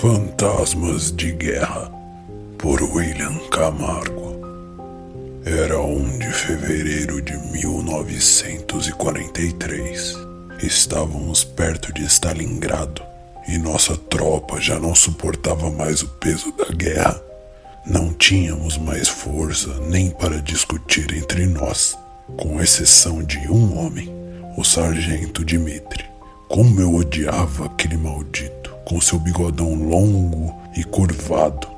Fantasmas de Guerra, por William Camargo. Era 1 de fevereiro de 1943. Estávamos perto de Stalingrado e nossa tropa já não suportava mais o peso da guerra. Não tínhamos mais força nem para discutir entre nós, com exceção de um homem, o sargento Dmitri. Como eu odiava aquele maldito com seu bigodão longo e curvado.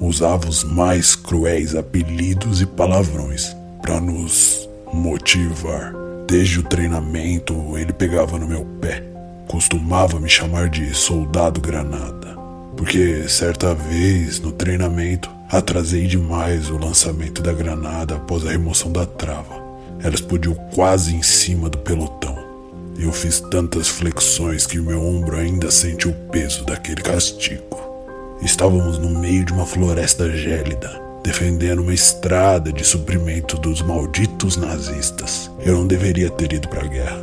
Usava os mais cruéis apelidos e palavrões para nos motivar. Desde o treinamento, ele pegava no meu pé. Costumava me chamar de soldado granada, porque certa vez no treinamento atrasei demais o lançamento da granada após a remoção da trava. Ela explodiu quase em cima do pelotão. Eu fiz tantas flexões que o meu ombro ainda sente o peso daquele castigo. Estávamos no meio de uma floresta gélida, defendendo uma estrada de suprimento dos malditos nazistas. Eu não deveria ter ido para a guerra,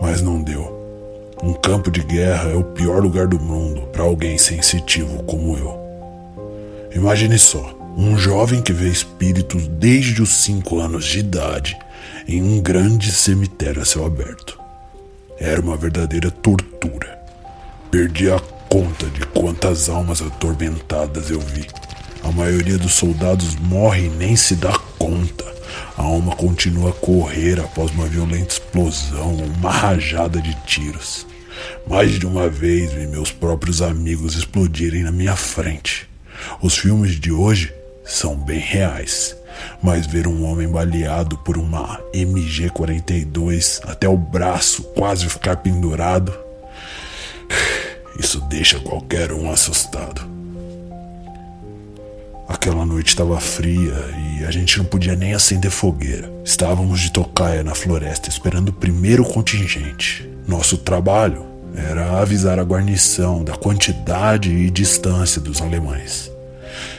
mas não deu. Um campo de guerra é o pior lugar do mundo para alguém sensitivo como eu. Imagine só, um jovem que vê espíritos desde os 5 anos de idade em um grande cemitério a céu aberto. Era uma verdadeira tortura. Perdi a conta de quantas almas atormentadas eu vi. A maioria dos soldados morre e nem se dá conta. A alma continua a correr após uma violenta explosão ou uma rajada de tiros. Mais de uma vez vi meus próprios amigos explodirem na minha frente. Os filmes de hoje são bem reais mas ver um homem baleado por uma MG-42 até o braço quase ficar pendurado, isso deixa qualquer um assustado. Aquela noite estava fria e a gente não podia nem acender fogueira. Estávamos de tocaia na floresta esperando o primeiro contingente. Nosso trabalho era avisar a guarnição da quantidade e distância dos alemães.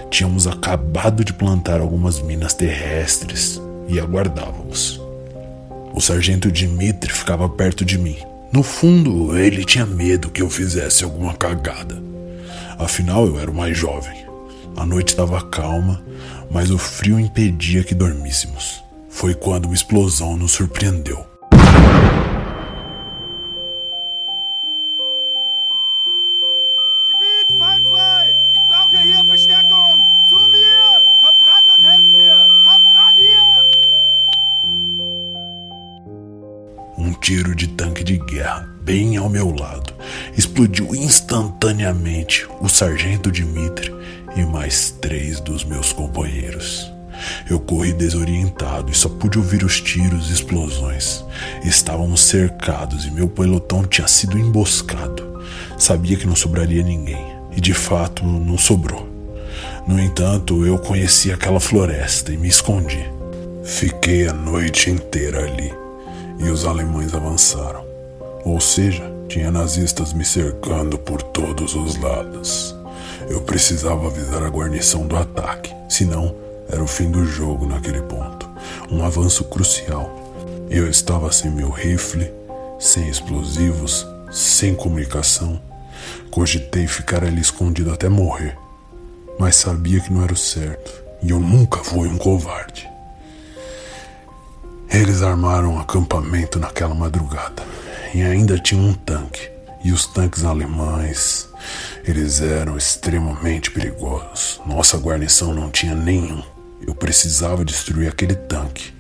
Tínhamos acabado de plantar algumas minas terrestres e aguardávamos. O sargento Dmitri ficava perto de mim. No fundo, ele tinha medo que eu fizesse alguma cagada. Afinal, eu era o mais jovem. A noite estava calma, mas o frio impedia que dormíssemos. Foi quando uma explosão nos surpreendeu. Um tiro de tanque de guerra, bem ao meu lado, explodiu instantaneamente o sargento Dmitri e mais três dos meus companheiros. Eu corri desorientado e só pude ouvir os tiros e explosões. Estávamos cercados e meu pelotão tinha sido emboscado. Sabia que não sobraria ninguém, e de fato não sobrou. No entanto, eu conheci aquela floresta e me escondi. Fiquei a noite inteira ali e os alemães avançaram. Ou seja, tinha nazistas me cercando por todos os lados. Eu precisava avisar a guarnição do ataque, senão era o fim do jogo naquele ponto. Um avanço crucial. Eu estava sem meu rifle, sem explosivos, sem comunicação. Cogitei ficar ali escondido até morrer, mas sabia que não era o certo e eu nunca fui um covarde. Eles armaram um acampamento naquela madrugada e ainda tinha um tanque. E os tanques alemães, eles eram extremamente perigosos. Nossa guarnição não tinha nenhum. Eu precisava destruir aquele tanque.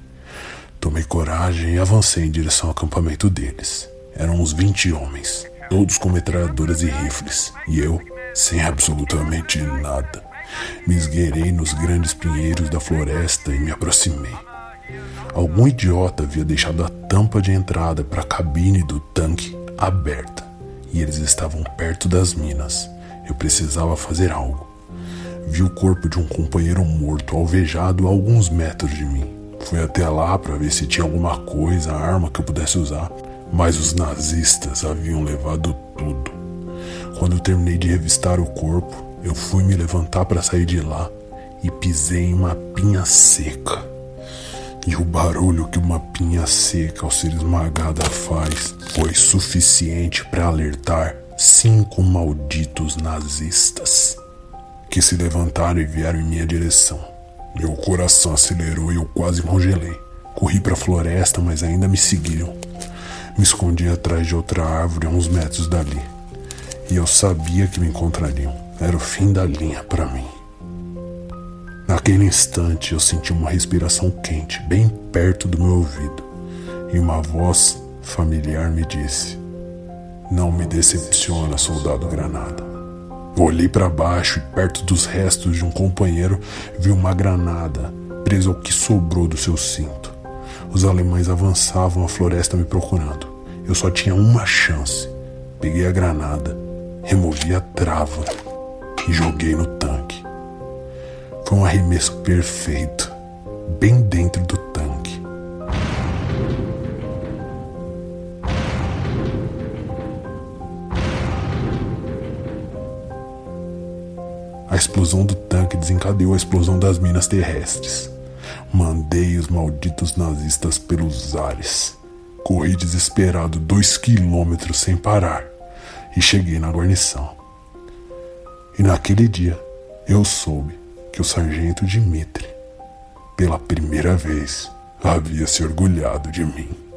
Tomei coragem e avancei em direção ao acampamento deles. Eram uns 20 homens, todos com metralhadoras e rifles, e eu sem absolutamente nada. Me esgueirei nos grandes pinheiros da floresta e me aproximei. Algum idiota havia deixado a tampa de entrada para a cabine do tanque aberta e eles estavam perto das minas. Eu precisava fazer algo. Vi o corpo de um companheiro morto alvejado a alguns metros de mim. Fui até lá para ver se tinha alguma coisa, arma que eu pudesse usar, mas os nazistas haviam levado tudo. Quando eu terminei de revistar o corpo, eu fui me levantar para sair de lá e pisei em uma pinha seca. E o barulho que uma pinha seca ao ser esmagada faz foi suficiente para alertar cinco malditos nazistas que se levantaram e vieram em minha direção. Meu coração acelerou e eu quase congelei. Corri para a floresta, mas ainda me seguiram. Me escondi atrás de outra árvore a uns metros dali. E eu sabia que me encontrariam. Era o fim da linha para mim. Naquele instante eu senti uma respiração quente bem perto do meu ouvido e uma voz familiar me disse: Não me decepciona, soldado Granada. Olhei para baixo e perto dos restos de um companheiro vi uma granada presa ao que sobrou do seu cinto. Os alemães avançavam a floresta me procurando. Eu só tinha uma chance. Peguei a granada, removi a trava e joguei no tanque. Foi um arremesso perfeito, bem dentro do tanque. A explosão do tanque desencadeou a explosão das minas terrestres. Mandei os malditos nazistas pelos ares. Corri desesperado dois quilômetros sem parar e cheguei na guarnição. E naquele dia eu soube que o sargento Dimitri, pela primeira vez, havia se orgulhado de mim.